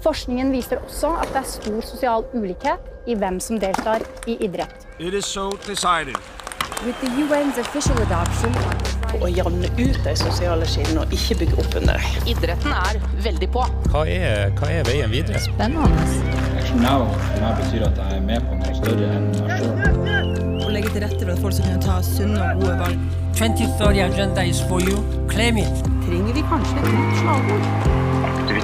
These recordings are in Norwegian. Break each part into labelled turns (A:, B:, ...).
A: Forskningen viser også at det er stor sosial ulikhet i hvem som deltar i idrett.
B: It is so decided.
C: With the UN's official adoption
D: Å jevne ut de sosiale skillene og ikke bygge opp under dem.
E: Idretten er veldig på.
F: Hva er, hva er veien videre?
C: Spennende.
G: Now meg betyr at jeg er med på noe større enn meg sjøl.
H: Å legge til rette for at folk skal kunne ta sunne og gode valg.
I: 2030 agenda is for you. Claim it.
D: Trenger vi kanskje et nytt slagord?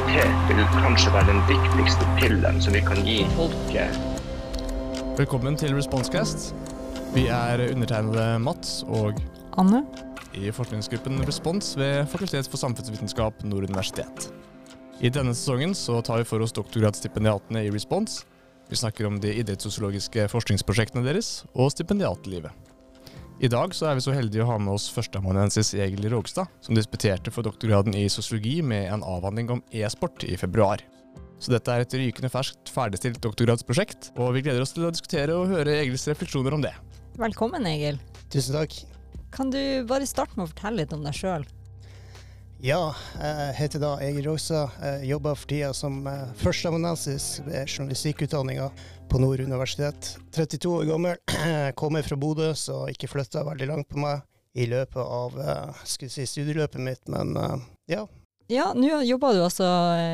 J: Aktivitet vil kanskje være den viktigste pillen som vi kan gi folket.
K: Velkommen til Responsecast. Vi er undertegnede Mats og
C: Anne?
K: i forskningsgruppen Respons ved Fakultet for samfunnsvitenskap Nord universitet. I denne sesongen så tar vi for oss doktorgradsstipendiatene i Respons. Vi snakker om de idrettssosiologiske forskningsprosjektene deres og stipendiatlivet. I dag så er vi så heldige å ha med oss førsteamanuensis Egil Rogstad, som disputerte for doktorgraden i sosiologi med en avhandling om e-sport i februar. Så dette er et rykende ferskt ferdigstilt doktorgradsprosjekt, og vi gleder oss til å diskutere og høre Egils refleksjoner om det.
C: Velkommen, Egil.
L: Tusen takk.
C: Kan du bare starte med å fortelle litt om deg sjøl?
L: Ja, jeg heter da Egil Rosa. Jeg jobber for tida som eh, førsteamanuensis ved journalistikkutdanninga på Nord universitet. 32 år gammel, kommer fra Bodø, så ikke flytta veldig langt på meg i løpet av eh, si, studieløpet mitt, men eh, ja.
C: Ja, nå jobber du altså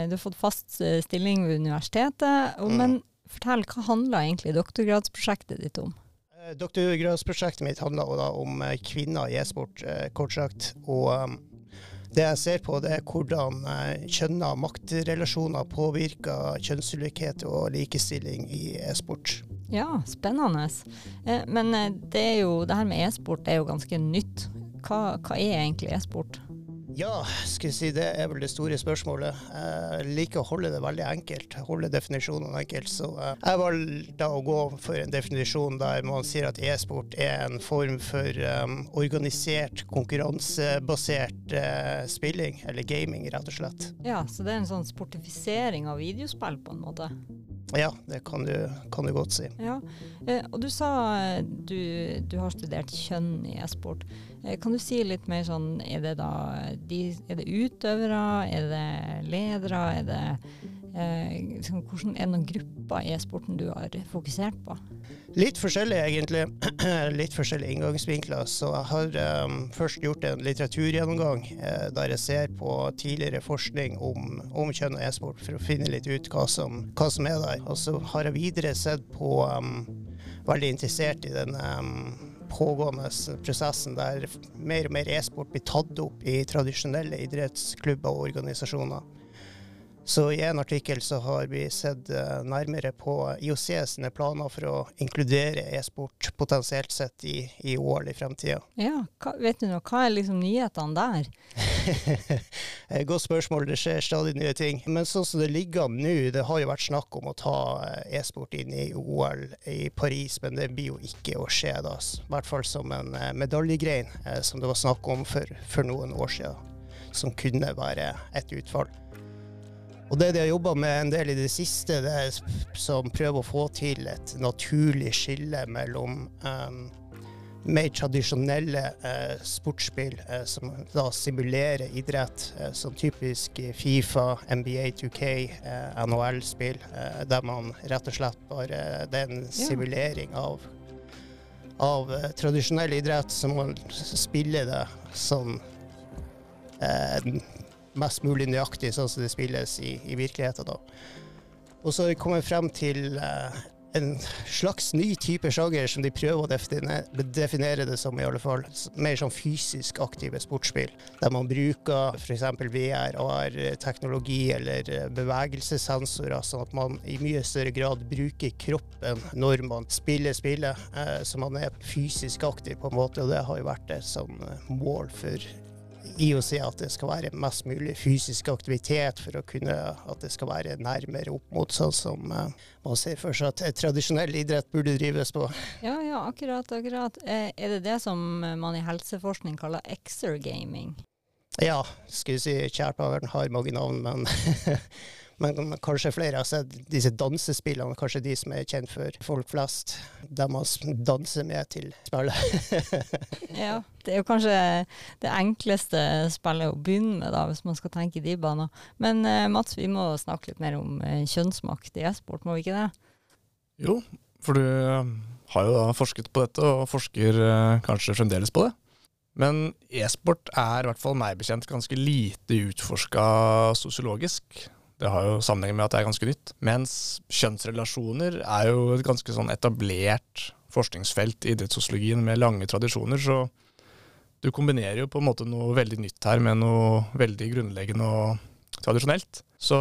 C: Du har fått fast stilling ved universitetet. Men
L: Mm.
C: Men fortell, hva handler egentlig doktorgradsprosjektet ditt om?
L: Doktorgradsprosjektet mitt handler om kvinner i e-sport, kort sagt. Og det jeg ser på, det er hvordan kjønna og maktrelasjoner påvirker kjønnsulikhet og likestilling i e-sport.
C: Ja, spennende. Eh, men eh, det jo, det her med e-sport er jo ganske nytt. Hva, hva er egentlig e-sport?
L: Ja, skal jeg si det er vel det store spørsmålet. Jeg liker å holde det veldig enkelt, holde definisjonen enkelt. Så eh, jeg valgte å gå for en definisjon der man sier at e-sport er en form for um, organisert, konkurransebasert uh, spilling, eller gaming, rett og slett.
C: Ja, så det er en sånn sportifisering av videospill på en måte?
L: Ja, det kan du, kan du godt si.
C: Ja, og du sa du, du har studert kjønn i e-sport. Eh, kan du si litt mer sånn, er det da de, er det utøvere, er det ledere, er det eh, liksom, hvordan, er det noen grupper i e-sporten du har fokusert på?
L: Litt forskjellig, egentlig. Litt forskjellige inngangsvinkler. Så jeg har um, først gjort en litteraturgjennomgang eh, der jeg ser på tidligere forskning om, om kjønn og e-sport, for å finne litt ut hva som, hva som er der. Og så har jeg videre sett på um, Veldig interessert i den um, pågående prosessen der mer og mer e-sport blir tatt opp i tradisjonelle idrettsklubber og organisasjoner. Så i en artikkel så har vi sett eh, nærmere på IOC sine planer for å inkludere e-sport potensielt sett i, i OL i fremtida.
C: Ja, hva, vet du noe, hva er liksom nyhetene der?
L: Eh, Godt spørsmål, det skjer stadig nye ting. Men sånn som det ligger an nå, det har jo vært snakk om å ta eh, e-sport inn i OL i Paris, men det blir jo ikke å skje da. I hvert fall som en eh, medaljegrein, som det var snakk om for, for noen år siden. Som kunne være et utfall. Og det de har jobba med en del i det siste, det er som prøver å få til et naturlig skille mellom um, mer tradisjonelle eh, sportsspill eh, som da simulerer idrett, eh, som typisk Fifa, NBA 2K, eh, NHL-spill, eh, der man rett og slett bare Det er en simulering av, av eh, tradisjonell idrett, som man spiller det sånn eh, mest mulig nøyaktig sånn som det spilles i, i virkeligheten. da. Og så har vi kommet frem til eh, en slags ny type sjanger som de prøver å definere, definere det som, i alle fall. Mer sånn fysisk aktive sportsspill, der man bruker f.eks. VR, AR-teknologi eller eh, bevegelsessensorer, sånn at man i mye større grad bruker kroppen når man spiller spillet. Eh, så man er fysisk aktiv på en måte, og det har jo vært et sånn eh, mål for IOC at det skal være mest mulig fysisk aktivitet for å kunne at det skal være nærmere opp mot sånn som eh, man ser for seg at tradisjonell idrett burde drives på.
C: Ja, ja, akkurat, akkurat. Eh, er det det som man i helseforskning kaller exergaming?
L: Ja, skulle si si barn har mange navn, men, Men kanskje flere har sett disse dansespillene, kanskje de som er kjent for folk flest. De man danser med til spillet.
C: ja, det er jo kanskje det enkleste spillet å begynne med, da, hvis man skal tenke i de baner. Men uh, Mats, vi må snakke litt mer om uh, kjønnsmakt i e-sport, må vi ikke det?
K: Jo, for du har jo da forsket på dette, og forsker kanskje fremdeles på det. Men e-sport er i hvert fall meg bekjent ganske lite utforska sosiologisk. Det har jo sammenheng med at det er ganske nytt. Mens kjønnsrelasjoner er jo et ganske sånn etablert forskningsfelt i idrettssosiologien med lange tradisjoner. Så du kombinerer jo på en måte noe veldig nytt her med noe veldig grunnleggende og tradisjonelt. Så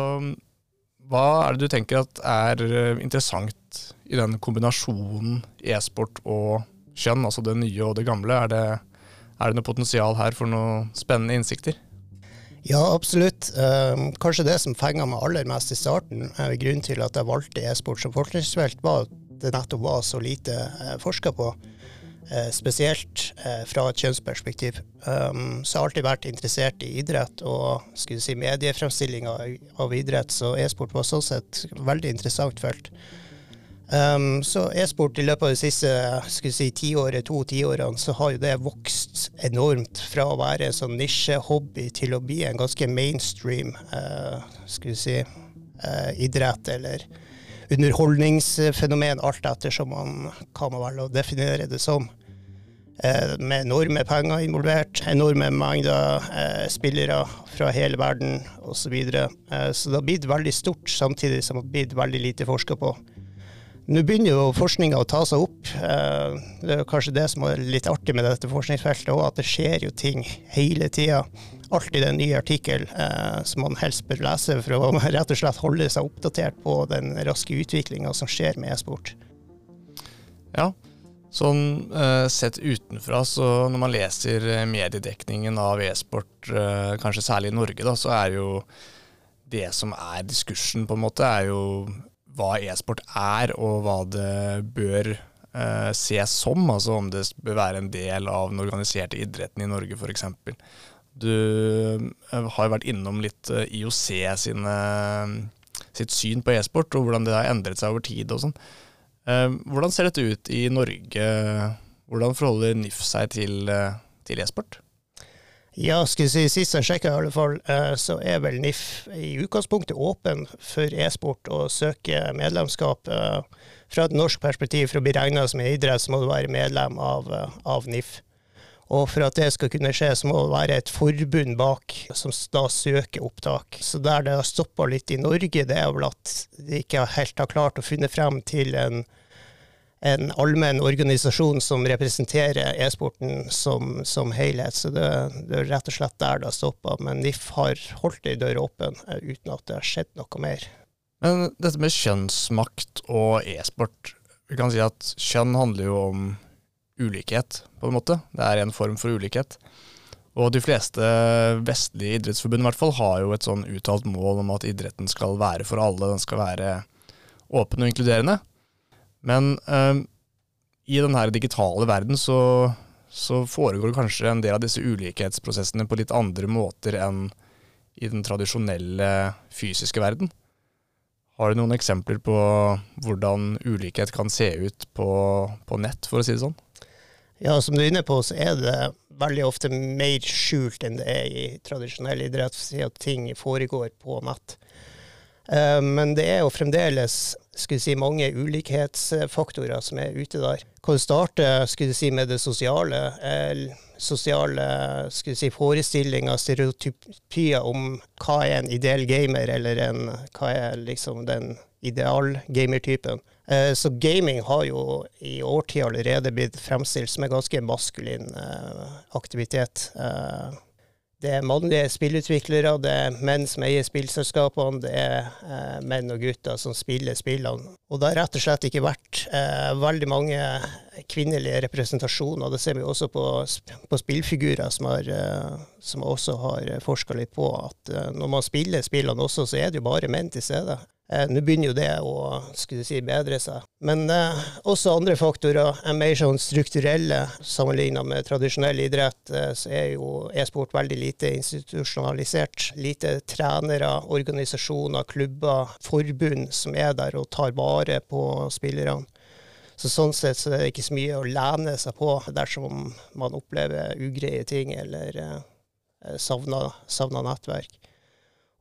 K: hva er det du tenker at er interessant i den kombinasjonen e-sport og kjønn, altså det nye og det gamle? Er det er det noe potensial her for noen spennende innsikter?
L: Ja, absolutt. Um, kanskje det som fenga meg aller mest i starten, er grunnen til at jeg valgte e-sport som forskningsfelt, var at det nettopp var så lite uh, forska på. Uh, spesielt uh, fra et kjønnsperspektiv. Um, så jeg har alltid vært interessert i idrett og skulle si, mediefremstilling av, av idrett, så e-sport var sånn sett et veldig interessant felt. Um, så e-sport i løpet av de siste skal si, tiåret, to tiårene, så har jo det vokst enormt fra å være en sånn nisjehobby til å bli en ganske mainstream uh, skal vi si, uh, idrett eller underholdningsfenomen, alt ettersom man kan man velger å definere det som. Uh, med enorme penger involvert, enorme mengder spillere fra hele verden osv. Så, videre. så det har blitt veldig stort, samtidig som det har blitt veldig lite forska på. Nå begynner jo forskninga å ta seg opp. Eh, det er kanskje det som er litt artig med dette forskningsfeltet òg, at det skjer jo ting hele tida. Alltid en ny artikkel eh, som man helst bør lese for å rett og slett holde seg oppdatert på den raske utviklinga som skjer med e-sport.
K: Ja, sånn uh, sett utenfra, så når man leser mediedekningen av e-sport, kanskje særlig i Norge, da, så er jo det som er diskursen, på en måte, er jo hva e-sport er, og hva det bør eh, ses som. Altså om det bør være en del av den organiserte idretten i Norge, f.eks. Du har har vært innom litt eh, IOC sine, sitt syn på e-sport, og hvordan det har endret seg over tid og sånn. Eh, hvordan ser dette ut i Norge? Hvordan forholder NIF seg til, eh, til e-sport?
L: Ja, skal vi si, sist jeg sjekka i alle fall, eh, så er vel NIF i utgangspunktet åpen for e-sport og søke medlemskap. Eh, fra et norsk perspektiv, for å bli regna som en idrett, så må du være medlem av, eh, av, NIF. Og for at det skal kunne skje, så må det være et forbund bak som da søker opptak. Så der det har stoppa litt i Norge, det er vel at de ikke helt har klart å finne frem til en en allmenn organisasjon som representerer e-sporten som, som helhet. Så det, det, er rett og slett der det har stoppa. Men NIF har holdt ei dør åpen eh, uten at det har skjedd noe mer.
K: Men dette med kjønnsmakt og e-sport, vi kan si at kjønn handler jo om ulikhet, på en måte. Det er en form for ulikhet. Og de fleste vestlige idrettsforbund i hvert fall har jo et sånn uttalt mål om at idretten skal være for alle, den skal være åpen og inkluderende. Men um, i den her digitale verden så, så, foregår kanskje en del av disse ulikhetsprosessene på litt andre måter enn i den tradisjonelle fysiske verden. Har du noen eksempler på hvordan ulikhet kan se ut på, på nett, for å si det sånn?
L: Ja, som du er inne på, så er det veldig ofte mer skjult enn det er i tradisjonell idrett, si at ting foregår på nett. Eh, men det er jo fremdeles si, mange ulikhetsfaktorer som er ute der. Kan starte si, med det sosiale. eller sosiale si, forestillinger, stereotypier om hva er en ideell gamer, eller en, hva er liksom den ideal-gamertypen. Eh, så gaming har jo i årtier allerede blitt fremstilt som en ganske maskulin aktivitet. Det er mannlige spillutviklere, det er menn som eier spillselskapene, det er eh, menn og gutter som spiller spillene. Og det har rett og slett ikke vært eh, veldig mange kvinnelige representasjoner. Det ser vi også på, på spillfigurer som, har, eh, som også har forska litt på, at eh, når man spiller spillene også, så er det jo bare menn til stede. Eh, Nå begynner jo det å skulle si, bedre seg. Men eh, også andre faktorer er mer sånn strukturelle. Sammenlignet med tradisjonell idrett eh, så er jo e-sport veldig lite institusjonalisert. Lite trenere, organisasjoner, klubber, forbund som er der og tar vare på spillerne. Så Sånn sett så er det ikke så mye å lene seg på dersom man opplever ugreie ting eller eh, savner, savner nettverk.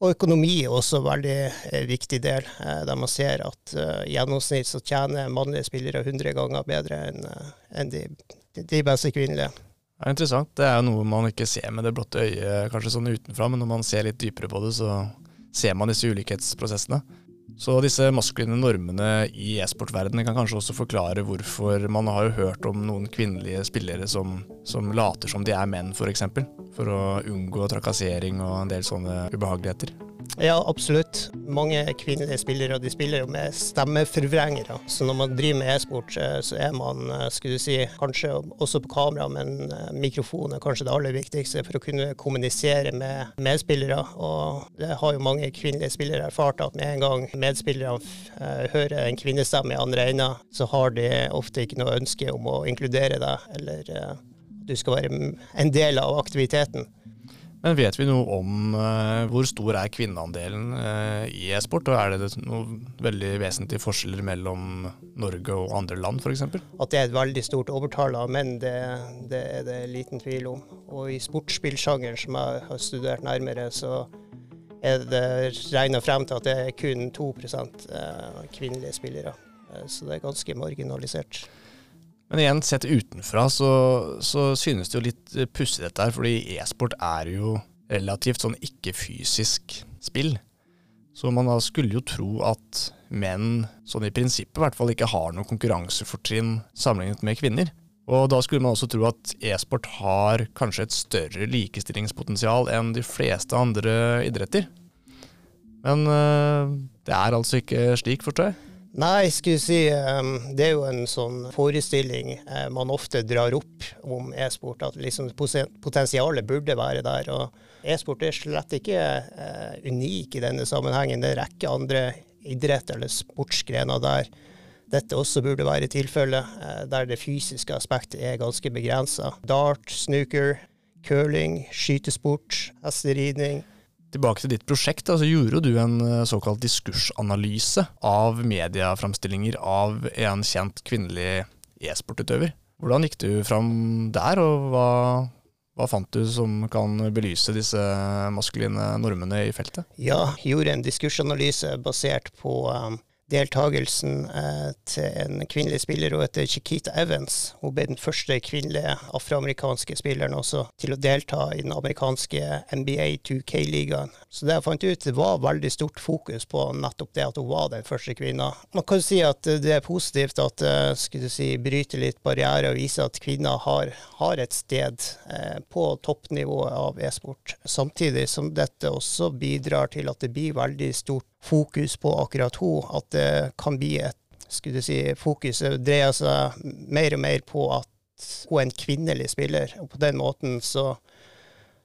L: Og økonomi er også en veldig eh, viktig del, eh, der man ser at eh, i gjennomsnitt så tjener mannlige spillere 100 ganger bedre enn de, de beste kvinnelige.
K: Det er interessant. Det er noe man ikke ser med det blotte øyet kanskje sånn utenfra, men når man ser litt dypere på det, så ser man disse ulikhetsprosessene. Så disse maskuline normene i e-sportverdenen kan kanskje også forklare hvorfor man har jo hørt om noen kvinnelige spillere som, som later som de er menn, f.eks. For, eksempel, for å unngå trakassering og en del sånne ubehageligheter.
L: Ja, absolutt. Mange kvinnelige spillere de spiller jo med stemmeforvrengere. Så når man driver med e-sport, eh, så er man eh, skulle du si, kanskje også på kamera, men eh, mikrofon er kanskje det aller viktigste for å kunne kommunisere med medspillere. Og det har jo mange kvinnelige spillere erfart at med en gang medspillerne hører en kvinnestemme i andre enden, så har de ofte ikke noe ønske om å inkludere deg, eller du skal være en del av aktiviteten.
K: Men vet vi noe om uh, hvor stor er kvinneandelen uh, i e-sport, og er det noen veldig vesentlige forskjeller mellom Norge og andre land f.eks.?
L: At det er et veldig stort overtall av menn, det, det, er det liten tvil om. Og i sportsspillsjangeren som jeg har studert nærmere, så er det regna frem til at det er kun 2 uh, kvinnelige spillere. Så det er ganske marginalisert.
K: Men igjen, sett utenfra så, så synes det jo litt pussig dette her, fordi e-sport er jo relativt sånn ikke-fysisk spill. Så man da skulle jo tro at menn, sånn i prinsippet i hvert fall, ikke har noe konkurransefortrinn sammenlignet med kvinner. Og da skulle man også tro at e-sport har kanskje et større likestillingspotensial enn de fleste andre idretter. Men øh, det er altså ikke slik, forstår jeg?
L: Nei, skulle si det er jo en sånn forestilling uh, man ofte drar opp om e-sport, at liksom potensialet burde være der. og E-sport er slett ikke uh, unik i denne sammenhengen. Det er en rekke andre idretter eller sportsgrener der dette også burde være tilfellet, uh, der det fysiske aspektet er ganske begrensa. Dart, snooker, curling, skytesport, hesteridning
K: Tilbake til ditt prosjekt, så gjorde du en eh, såkalt diskursanalyse av medieframstillinger av en kjent kvinnelig e-sportutøver. Hvordan gikk du fram der, og hva, hva, fant du som kan belyse disse maskuline normene i feltet?
L: Ja, gjorde en diskursanalyse basert på um, deltakelsen eh, til en kvinnelig spiller hun heter Chiquita Evans. Hun ble den første kvinnelige afroamerikanske spilleren også til å delta i den amerikanske NBA 2K-ligaen. Så det jeg fant ut, det var veldig stort fokus på nettopp det at hun var den første kvinna. Man kan si at det er positivt at eh, skulle si, bryter litt barrierer og viser at kvinner har, har et sted eh, på toppnivået av e-sport. Samtidig som dette også bidrar til at det blir veldig stort fokus på akkurat henne, at det kan bli et skulle si, Fokuset dreier seg mer og mer på at hun er en kvinnelig spiller. Og på den måten så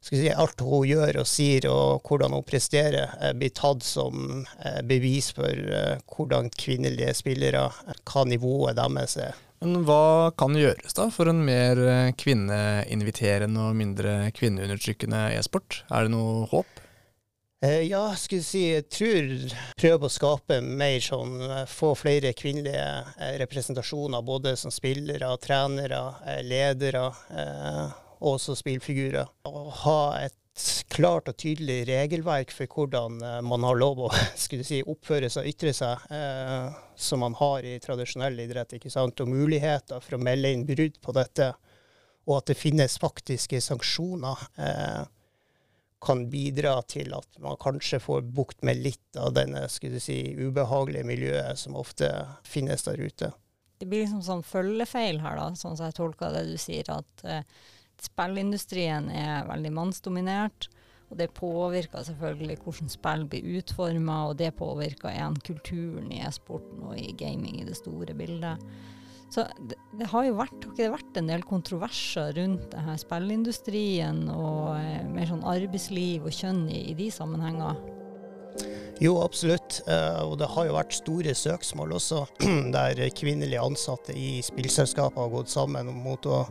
L: skal si, alt hun gjør og sier og hvordan hun presterer, eh, blir tatt som eh, bevis for eh, hvordan kvinnelige spillere, hva nivået deres er.
K: Men hva kan gjøres da for en mer kvinneinviterende og mindre kvinneundertrykkende e-sport? Er det noe håp?
L: Eh, ja, skulle si, jeg tror prøve å skape mer sånn eh, Få flere kvinnelige eh, representasjoner, både som spillere, trenere, ledere og også spillfigurer. Å ha et klart og tydelig regelverk for hvordan man har lov å si, oppføre seg og ytre seg, eh, som man har i tradisjonell idrett. ikke sant? Og muligheter for å melde inn brudd på dette, og at det finnes faktiske sanksjoner. Eh, kan bidra til at man kanskje får bukt med litt av denne skulle si, ubehagelige miljøet som ofte finnes der ute.
C: Det blir liksom sånn følgefeil her, da, sånn som jeg tolker det du sier, at eh, spillindustrien er veldig mannsdominert. Og det påvirker selvfølgelig hvordan spill blir utforma, og det påvirker igjen kulturen i e-sporten og i gaming i det store bildet. Så det, det, har jo vært, har vært en del kontroverser rundt det her spillindustrien og eh, mer sånn arbeidsliv og kjønn i, i de sammenhenger?
L: Jo, absolutt. Eh, og det har jo vært store søksmål også, der kvinnelige ansatte i spillselskaper har gått sammen mot å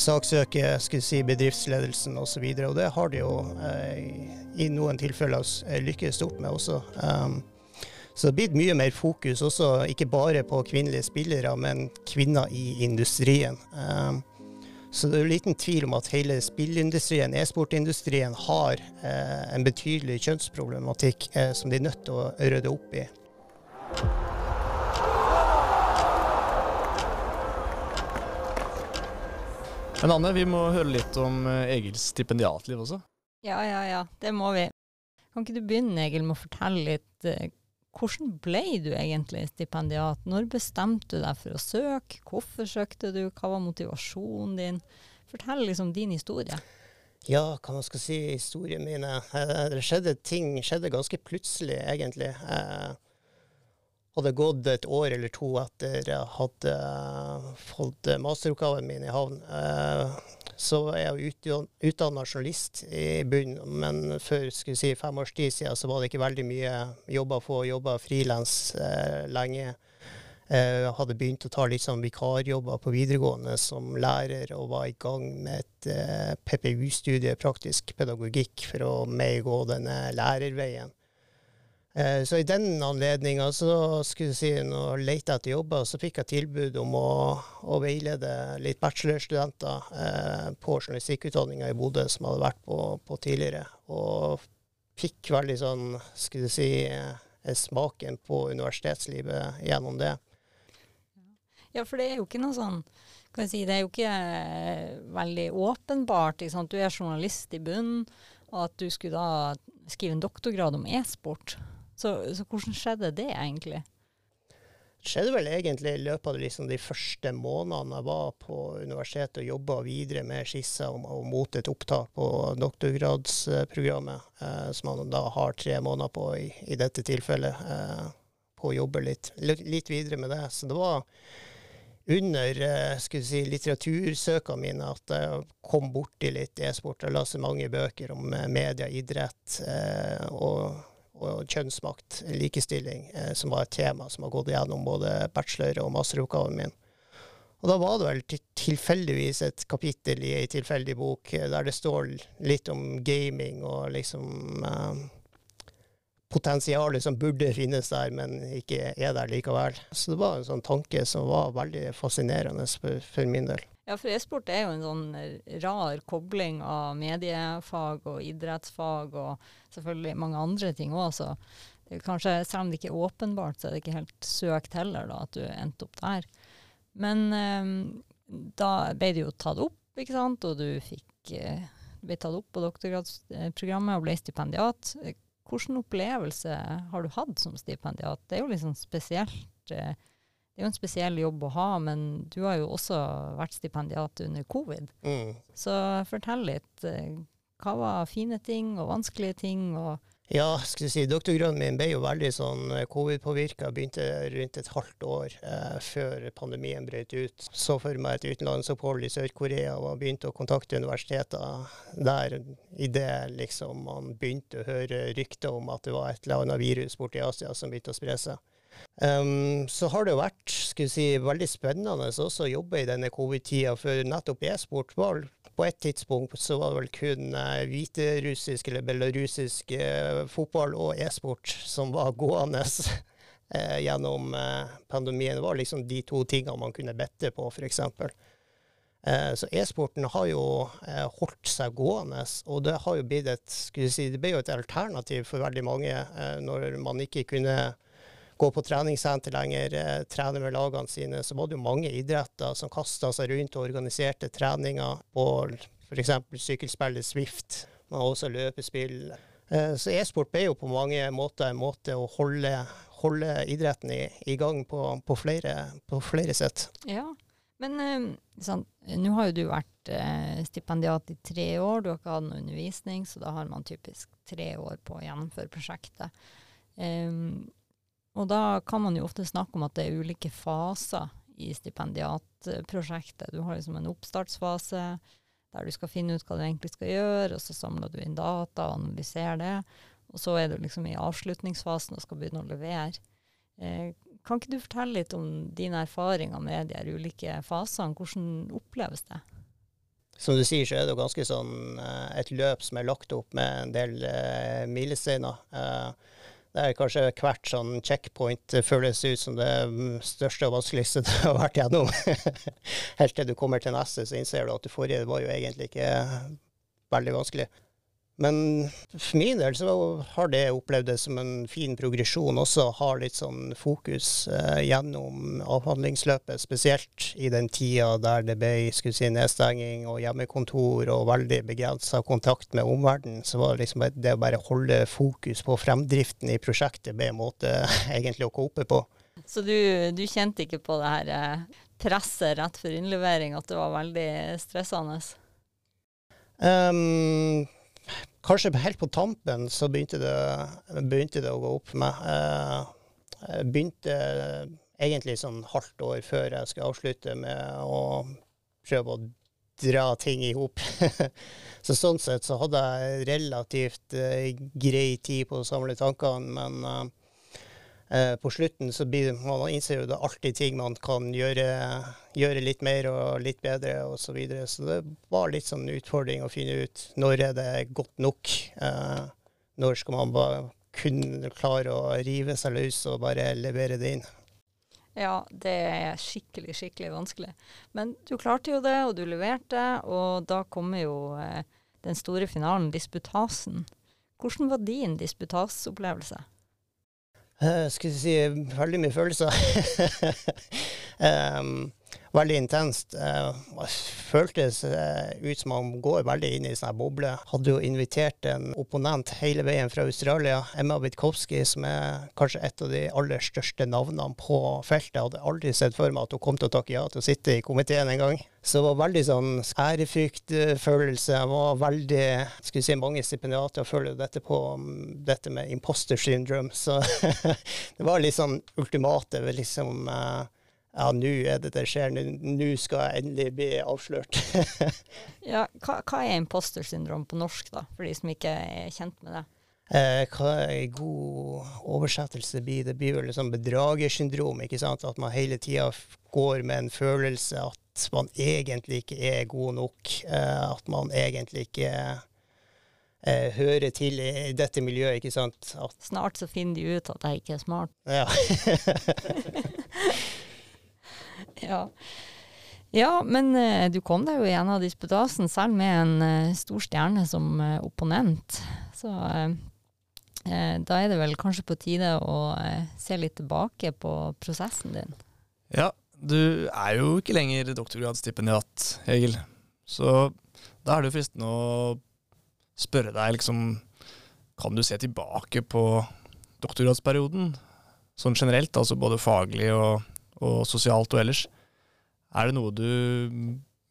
L: saksøke skulle si, bedriftsledelsen osv. Og, så og det har de jo eh, i noen tilfeller lykkes stort med også. Um, så det blir mye mer fokus også, ikke bare på kvinnelige spillere, men kvinner i industrien. Um, så det er jo liten tvil om at hele spillindustrien, e-sportindustrien, har eh, en betydelig kjønnsproblematikk eh, som de er nødt til å rydde opp i.
K: Men Anne, vi må høre litt om eh, Egils stipendiatliv også.
C: Ja, ja, ja. Det må vi. Kan ikke du begynne, Egil, med å fortelle litt hvordan ble du egentlig stipendiat? Når bestemte du deg for å søke? Hvorfor søkte du? Hva var motivasjonen din? Fortell liksom din historie.
L: Ja, hva man skal si historien min? Eh, det skjedde ting skjedde ganske plutselig, egentlig. Jeg hadde gått et år eller to etter jeg hadde fått masteroppgaven min i havn. Eh, så er jeg utdanna journalist i bunnen, men for si, fem års tid siden så var det ikke veldig mye jobber å få. Jobba frilans eh, lenge. Jeg eh, hadde begynt å ta litt sånn vikarjobber på videregående som lærer, og var i gang med et eh, PPU-studie, praktisk pedagogikk, for å medgå denne lærerveien. Eh, så i den anledninga så skulle jeg si, når jeg lette etter jobber, så fikk jeg tilbud om å, å veilede litt bachelorstudenter eh, på journalistikkutdanninga i Bodø som hadde vært på, på, tidligere. Og fikk veldig sånn, skulle jeg si, eh, smaken på universitetslivet gjennom det.
C: Ja, for det er jo ikke noe sånn kan jeg si, Det er jo ikke eh, veldig åpenbart. Ikke sant? Du er journalist i bunnen, og at du skulle da skrive en doktorgrad om e-sport. Så, så, hvordan skjedde det egentlig?
L: Det skjedde vel egentlig i løpet av liksom de første månedene jeg var på universitetet og jobba videre med skisser og, og mot et opptak på doktorgradsprogrammet, eh, som man da har tre måneder på i, i dette tilfellet, eh, på å jobbe litt, litt, videre med det. Så det var under eh, si, litteratursøkene mine at jeg kom borti litt e-sport. Jeg leste mange bøker om eh, media, idrett eh, og og kjønnsmakt, likestilling, eh, som var et tema som har gått gjennom både bachelor- og masteroppgaven min. Og da var det vel tilfeldigvis et kapittel i ei tilfeldig bok eh, der det står litt om gaming og liksom eh, potensialet som burde finnes der, men ikke er der likevel. Så det var en sånn tanke som var veldig fascinerende for, min del.
C: Ja, for e-sport er jo en sånn eh, rar kobling av mediefag og idrettsfag og selvfølgelig mange andre ting òg. Kanskje, selv om det ikke er åpenbart, så er det ikke helt søkt heller da, at du endte opp der. Men um, da ble det jo tatt opp, ikke sant, og du fikk, uh, ble tatt opp på doktorgradsprogrammet og ble stipendiat. Hvilken opplevelse har du hatt som stipendiat? Det er jo litt sånn spesielt. Uh, det er jo en spesiell jobb å ha, men du har jo også vært stipendiat under covid. Mm. Så fortell litt. Eh, hva var fine ting og vanskelige ting? og
L: ja, skal du si, doktorgraden min ble jo veldig sånn eh, covid-påvirka. Begynte rundt et halvt år eh, før pandemien brøt ut. Så for meg et utenlandsopphold i Sør-Korea og begynte å kontakte universiteter der. Idet liksom man begynte å høre rykter om at det var et eller annet virus borti Asia som begynte å spre seg. Um, så har det jo vært si, veldig spennende også å jobbe i denne covid-tida, for nettopp e-sport var på et tidspunkt så var det vel kun uh, hviterussisk eller belarusisk uh, fotball og e-sport som var gående uh, gjennom pandemien. Det var liksom de to tingene man kunne bette på, f.eks. Så e-sporten har jo holdt seg gående, og det har jo blitt et, si, det ble jo et alternativ for veldig mange når man ikke kunne gå på treningssenter lenger, eh, trene med lagene sine, så var det jo mange idretter som kasta seg rundt og organiserte treninger på f.eks. sykkelspillet Swift, men også løpespill. Eh, så e-sport ble jo på mange måter en måte å holde, holde idretten i, i gang på, på, flere, flere, sett.
C: Ja, men sånn, nå har jo du vært stipendiat i tre år, du har ikke hatt noe undervisning, så da har man typisk tre år på å gjennomføre prosjektet. Um, og da kan man jo ofte snakke om at det er ulike faser i stipendiatprosjektet. Du har liksom en oppstartsfase der du skal finne ut hva du egentlig skal gjøre, og så samler du inn data og analyserer det. og så er du liksom i avslutningsfasen og skal begynne å levere. Eh, kan ikke du fortelle litt om dine erfaringer med de her ulike fasene? Hvordan oppleves det?
L: Som du sier, så er det jo ganske sånn eh, et løp som er lagt opp med en del eh, milesteiner. Eh, det er kanskje hvert sånn checkpoint føles ut som det største og vanskeligste du har vært gjennom. Helt til du kommer til neste, så innser du at det forrige var jo egentlig ikke veldig vanskelig. Men for min del så har det opplevd det som en fin progresjon også, ha litt sånn fokus eh, gjennom avhandlingsløpet, spesielt i den tida der det ble si, nedstenging og hjemmekontor og veldig begrensa kontakt med omverdenen. Så var det liksom det å bare holde fokus på fremdriften i prosjektet ble en måte egentlig å kope på.
C: Så du, du kjente ikke på det her eh, presset rett før innlevering, at det var veldig stressende?
L: Um, kanskje helt på tampen så begynte det, begynte det å gå opp for meg. Eh, jeg begynte egentlig sånn halvt år før jeg skulle avslutte med å prøve å dra ting i hop. så sånn sett så hadde jeg relativt uh, grei tid på å samle tankene, men eh, på slutten så blir man innser jo det alltid ting man kan gjøre, gjøre litt mer og litt bedre osv. Så, videre. så det var litt sånn utfordring å finne ut når er det godt nok. Eh, når skal man bare kunne klare å rive seg løs og bare levere det inn.
C: Ja, det er skikkelig, skikkelig vanskelig. Men du klarte jo det, og du leverte, og da kommer jo eh, den store finalen, disputasen. Hvordan var din disputasopplevelse?
L: Uh, skal jeg si veldig mye følelser. um, veldig intenst. Det føltes uh, ut som man går veldig inn i en sånn boble. Hadde jo invitert en opponent hele veien fra Australia, Emma Witkowski, som er kanskje et av de aller største navnene på feltet. Jeg hadde aldri sett for meg at hun kom til å takke ja til å sitte i komiteen en gang. Så det var veldig sånn ærefryktfølelse. Jeg var veldig skulle si Mange stipendiater føler dette på dette med imposter syndrome. Så det var litt sånn ultimate. liksom... Uh, ja, nå er det det skjer, nå skal jeg endelig bli avslørt.
C: ja, hva, hva, er imposter syndrom på norsk, da, for de som ikke er kjent med det?
L: Eh, hva en god oversettelse blir? Det blir vel liksom bedragersyndrom, ikke sant? At man hele tida går med en følelse at man egentlig ikke er god nok. Eh, at man egentlig ikke eh, hører til i dette miljøet, ikke sant. At
C: Snart så finner de ut at jeg ikke er smart.
L: Ja.
C: Ja. ja men uh, du kom deg jo gjennom disputasen selv med en uh, stor stjerne som uh, opponent. Så da er det vel kanskje på tide å se litt tilbake på prosessen din.
K: Ja, du er jo ikke lenger doktorgradsstipendiat, Egil. Så da er det jo fristende å spørre deg liksom Kan du se tilbake på doktorgradsperioden sånn generelt, altså både faglig og og sosialt og ellers. Er det noe du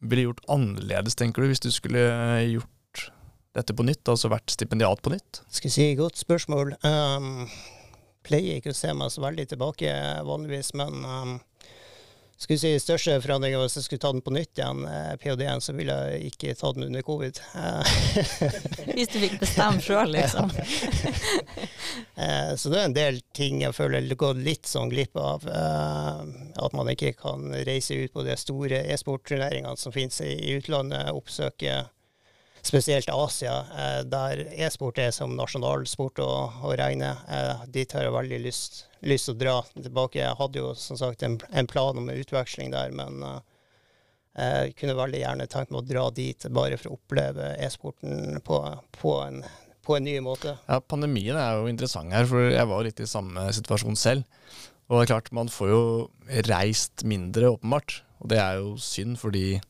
K: ville gjort annerledes, tenker du, hvis du skulle gjort dette på nytt, altså vært stipendiat på nytt?
L: Skal si godt spørsmål. Um, pleier ikke å se meg så veldig tilbake vanligvis, men um, skulle si største forandringa hvis jeg skulle ta den på nytt igjen, eh, ph.d.-en, så ville jeg ikke ta den under covid.
C: hvis du fikk bestemme sjøl, liksom.
L: Eh, så det er en del ting jeg føler jeg går litt sånn glipp av. Eh, at man ikke kan reise ut på de store e-sportturneringene som finnes i utlandet, oppsøke spesielt Asia, eh, der e-sport er som nasjonalsport å, å regne. Eh, dit har jeg veldig lyst, lyst å dra tilbake. Jeg hadde jo som sagt en, en plan om utveksling der, men uh, jeg kunne veldig gjerne tenkt meg å dra dit bare for å oppleve e-sporten på, på, på, en, ny måte.
K: Ja, Pandemien er jo interessant her, for jeg var litt i samme situasjon selv. Og det er klart, man får jo reist mindre, åpenbart. Og det er jo synd, fordi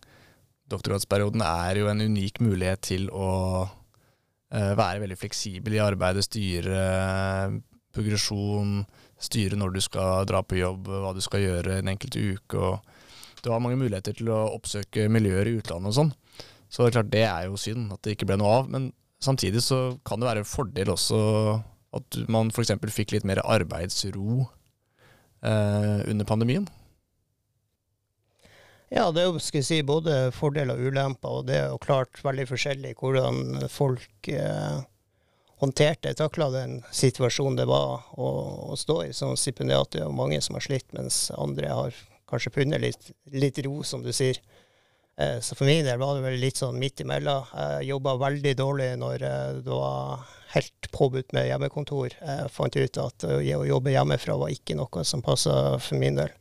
K: doktorgradsperioden er jo en unik mulighet til å uh, være veldig fleksibel i arbeidet, styre uh, progresjon, styre når du skal dra på jobb, hva du skal gjøre en enkelt uke. og Du har mange muligheter til å oppsøke miljøer i utlandet og sånn. Så det er klart det er jo synd at det ikke ble noe av. Men samtidig så kan det være en fordel også at man f.eks. fikk litt mer arbeidsro uh, under pandemien.
L: Ja, det er jo skal si, både fordeler og ulemper. Og det er jo klart veldig forskjellig hvordan folk eh, håndterte, takla den situasjonen det var å, å stå i som stipendiat. Det er mange som har slitt, mens andre har kanskje funnet litt, litt ro, som du sier. Eh, så for min del var det vel litt sånn midt imellom. Jeg jobba veldig dårlig når eh, det var helt påbudt med hjemmekontor. Jeg fant ut at å jobbe hjemmefra var ikke noe som passa for min del.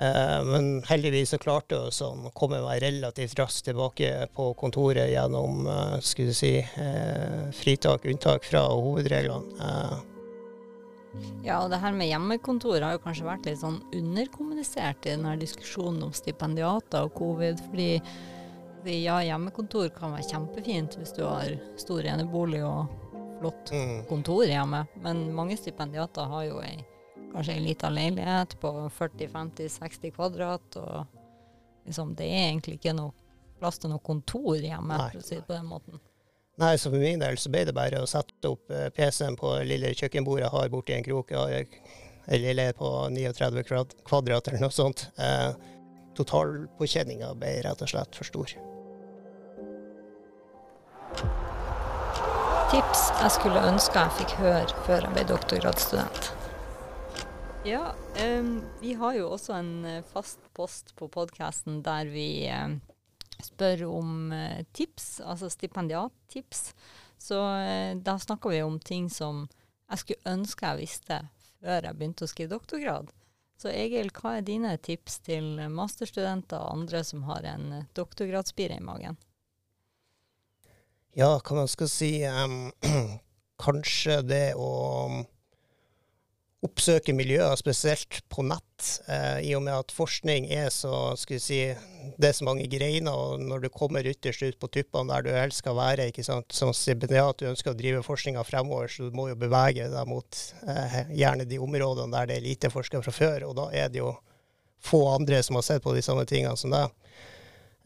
L: Eh, men heldigvis så klarte jeg å sånn, komme meg relativt raskt tilbake på kontoret gjennom eh, skulle si, eh, fritak, unntak fra hovedreglene.
C: Ja, og det her med hjemmekontor har jo kanskje vært litt sånn underkommunisert i denne diskusjonen om stipendiater og covid. Fordi ja, hjemmekontor kan være kjempefint hvis du har stor enebolig og flott
L: Mm.
C: kontor hjemme, men mange stipendiater har jo ei kanskje ei lita leilighet på 40-50-60 kvadrat, og liksom det er egentlig ikke noe plass til noe kontor hjemme,
L: Nei,
C: for å si det på den måten.
L: Nei, så for min del så ble det bare å sette opp eh, PC-en på lille kjøkkenbordet jeg har borti en krok. Jeg har leilighet på 39 kvadrat- kvadrat eller noe sånt. Eh, Totalpåkjenninga ble rett og slett for stor.
C: Tips jeg skulle ønske jeg fikk høre før jeg ble doktorgradsstudent. Ja, um, vi har jo også en eh, fast post på podkasten der vi em, spør om uh, tips, altså stipendiattips. Så uh, da snakker vi om ting som jeg skulle ønske jeg visste før jeg begynte å skrive doktorgrad. Så Egil, hva er dine tips til masterstudenter og andre som har en doktorgradsspire i magen?
L: Ja, hva man skal si um, Kanskje det å oppsøke miljøer, spesielt på nett, eh, i og med at forskning er så skal vi si, Det er så mange greiner, og når du kommer ytterst ut på tuppene der du helst skal være, ikke sant, som stipendiat, du ønsker å drive forskninga fremover, så du må jo bevege deg mot eh, gjerne de områdene der det er lite forska fra før, og da er det jo få andre som har sett på de samme tingene som deg.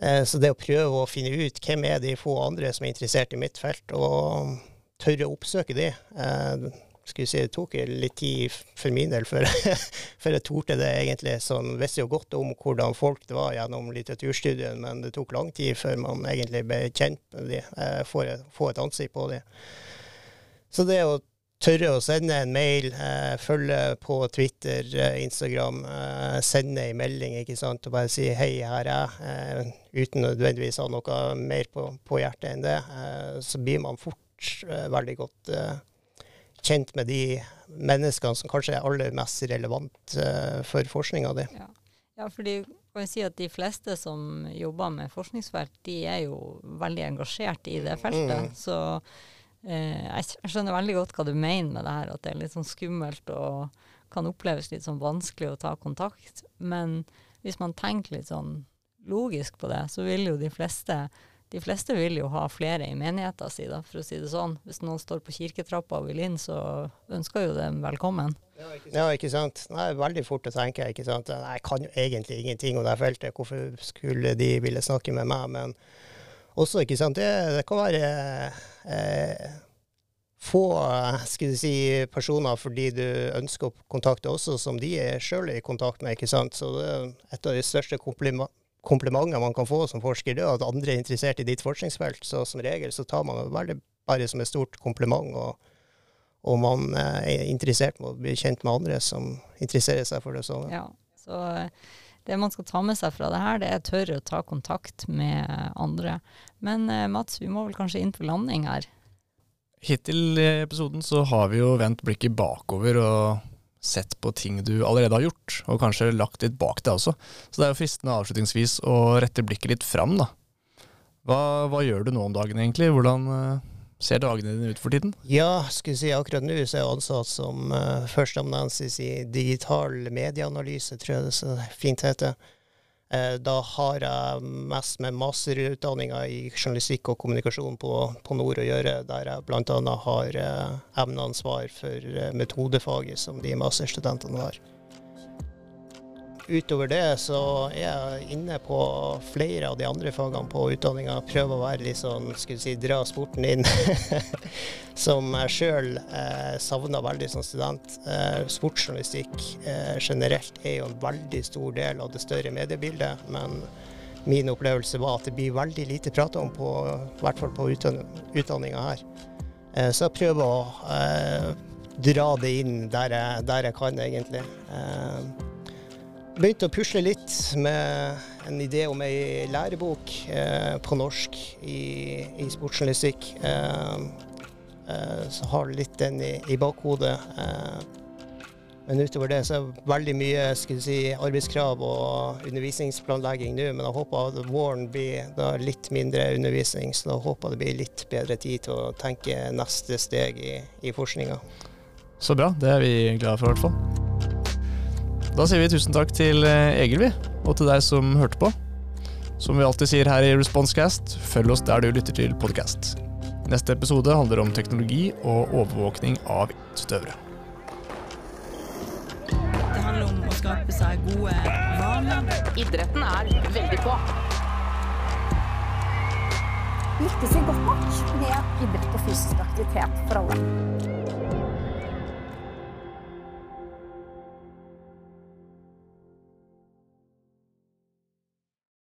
L: Eh, Så det å prøve å finne ut hvem er de få andre som er interessert i mitt felt, og tørre å oppsøke de eh, skal vi si, Det tok litt tid for min del før, jeg torde det, egentlig. Sånn, visste jo godt om hvordan folk det var gjennom litteraturstudien, men det tok lang tid før man egentlig ble kjent med de, får, få et, ansikt på de. Så det å tørre å sende en mail, eh, følge på Twitter, eh, Instagram, eh, sende en melding ikke sant, og bare si 'hei, her er jeg', uten nødvendigvis å ha noe mer på, på hjertet enn det, så blir man fort veldig godt eh, kjent med de menneskene som kanskje er aller mest relevant eh, for forskninga di.
C: Ja. ja, fordi kan jeg si at de fleste som jobber med forskningsfelt, de er jo veldig engasjert i det feltet.
L: Mm.
C: Så eh, jeg skjønner veldig godt hva du mener med det her, at det er litt sånn skummelt og kan oppleves litt sånn vanskelig å ta kontakt. Men hvis man tenker litt sånn logisk på det, så vil jo de fleste de fleste vil jo ha flere i menigheten si, da, for å si det sånn. Hvis noen står på kirketrappa og vil inn, så ønsker jo dem velkommen.
L: Ja, ikke sant. Nei, veldig fort å tenke. ikke sant? Jeg kan jo egentlig ingenting om det feltet, hvorfor skulle de ville snakke med meg? Men også, ikke sant, det, det kan være eh, få skal du si, personer fordi du ønsker å kontakte også, som de er sjøl i kontakt med. ikke sant? Så det er et av de største komplima- komplimenter man kan få som forsker, det er at andre er interessert i ditt forskningsfelt. Så som regel så tar man det bare som et stort kompliment. og og man eh, er interessert med å bli kjent med andre som interesserer seg for det samme.
C: Ja, så eh, det man skal ta med seg fra det her, det er tørre å ta kontakt med andre. Men eh, Mats, vi må vel kanskje inn for landing her.
K: Hittil i episoden så har vi jo vendt blikket bakover og sett på ting du allerede har gjort, og kanskje lagt litt bak deg også. Så det er jo fristende avslutningsvis å rette blikket litt fram, da. Hva, hva gjør du nå om dagen egentlig? Hvordan eh, ser dagene dine ut for tiden?
L: Ja, skulle si akkurat nå så er jeg ansatt som uh, førsteamanuensis i digital medieanalyse, tror jeg det så fint heter. Eh, da har jeg mest med masterutdanninga i journalistikk og kommunikasjon på, på Nord å gjøre, der jeg bl.a. har emneansvar for eh, metodefaget som de masterstudentene har. Utover det så er jeg inne på flere av de andre fagene på utdanninga. Prøver å være litt sånn, skulle si, dra sporten inn. som jeg sjøl eh, savna veldig som student. Eh, sportsjournalistikk eh, generelt er jo en veldig stor del av det større mediebildet. Men min opplevelse var at det blir veldig lite prata om, på, i hvert fall på utdanninga her. Eh, så jeg prøver å eh, dra det inn der jeg, der jeg kan, egentlig. Begynte å pusle litt med en idé om ei lærebok eh, på norsk i, i sportsjournalistikk. Eh, eh, så har litt den i, i bakhodet. Eh, men utover det så er det veldig mye si, arbeidskrav og undervisningsplanlegging nå. Men jeg håper at våren blir litt mindre undervisning, så da håper jeg det blir litt bedre tid til å tenke neste steg i, i forskninga.
K: Så bra, det er vi glade for i hvert fall. Da sier vi tusen takk til eh, Egil, vi, og til deg som hørte på. Som vi alltid sier her i Responsecast, følg oss der du lytter til podkast. Neste episode handler om teknologi og overvåkning av støvere.
H: Det handler om å skape seg gode vaner.
B: Idretten er veldig på.
A: Lykkes vi godt nok med idrett og fysisk aktivitet for alle?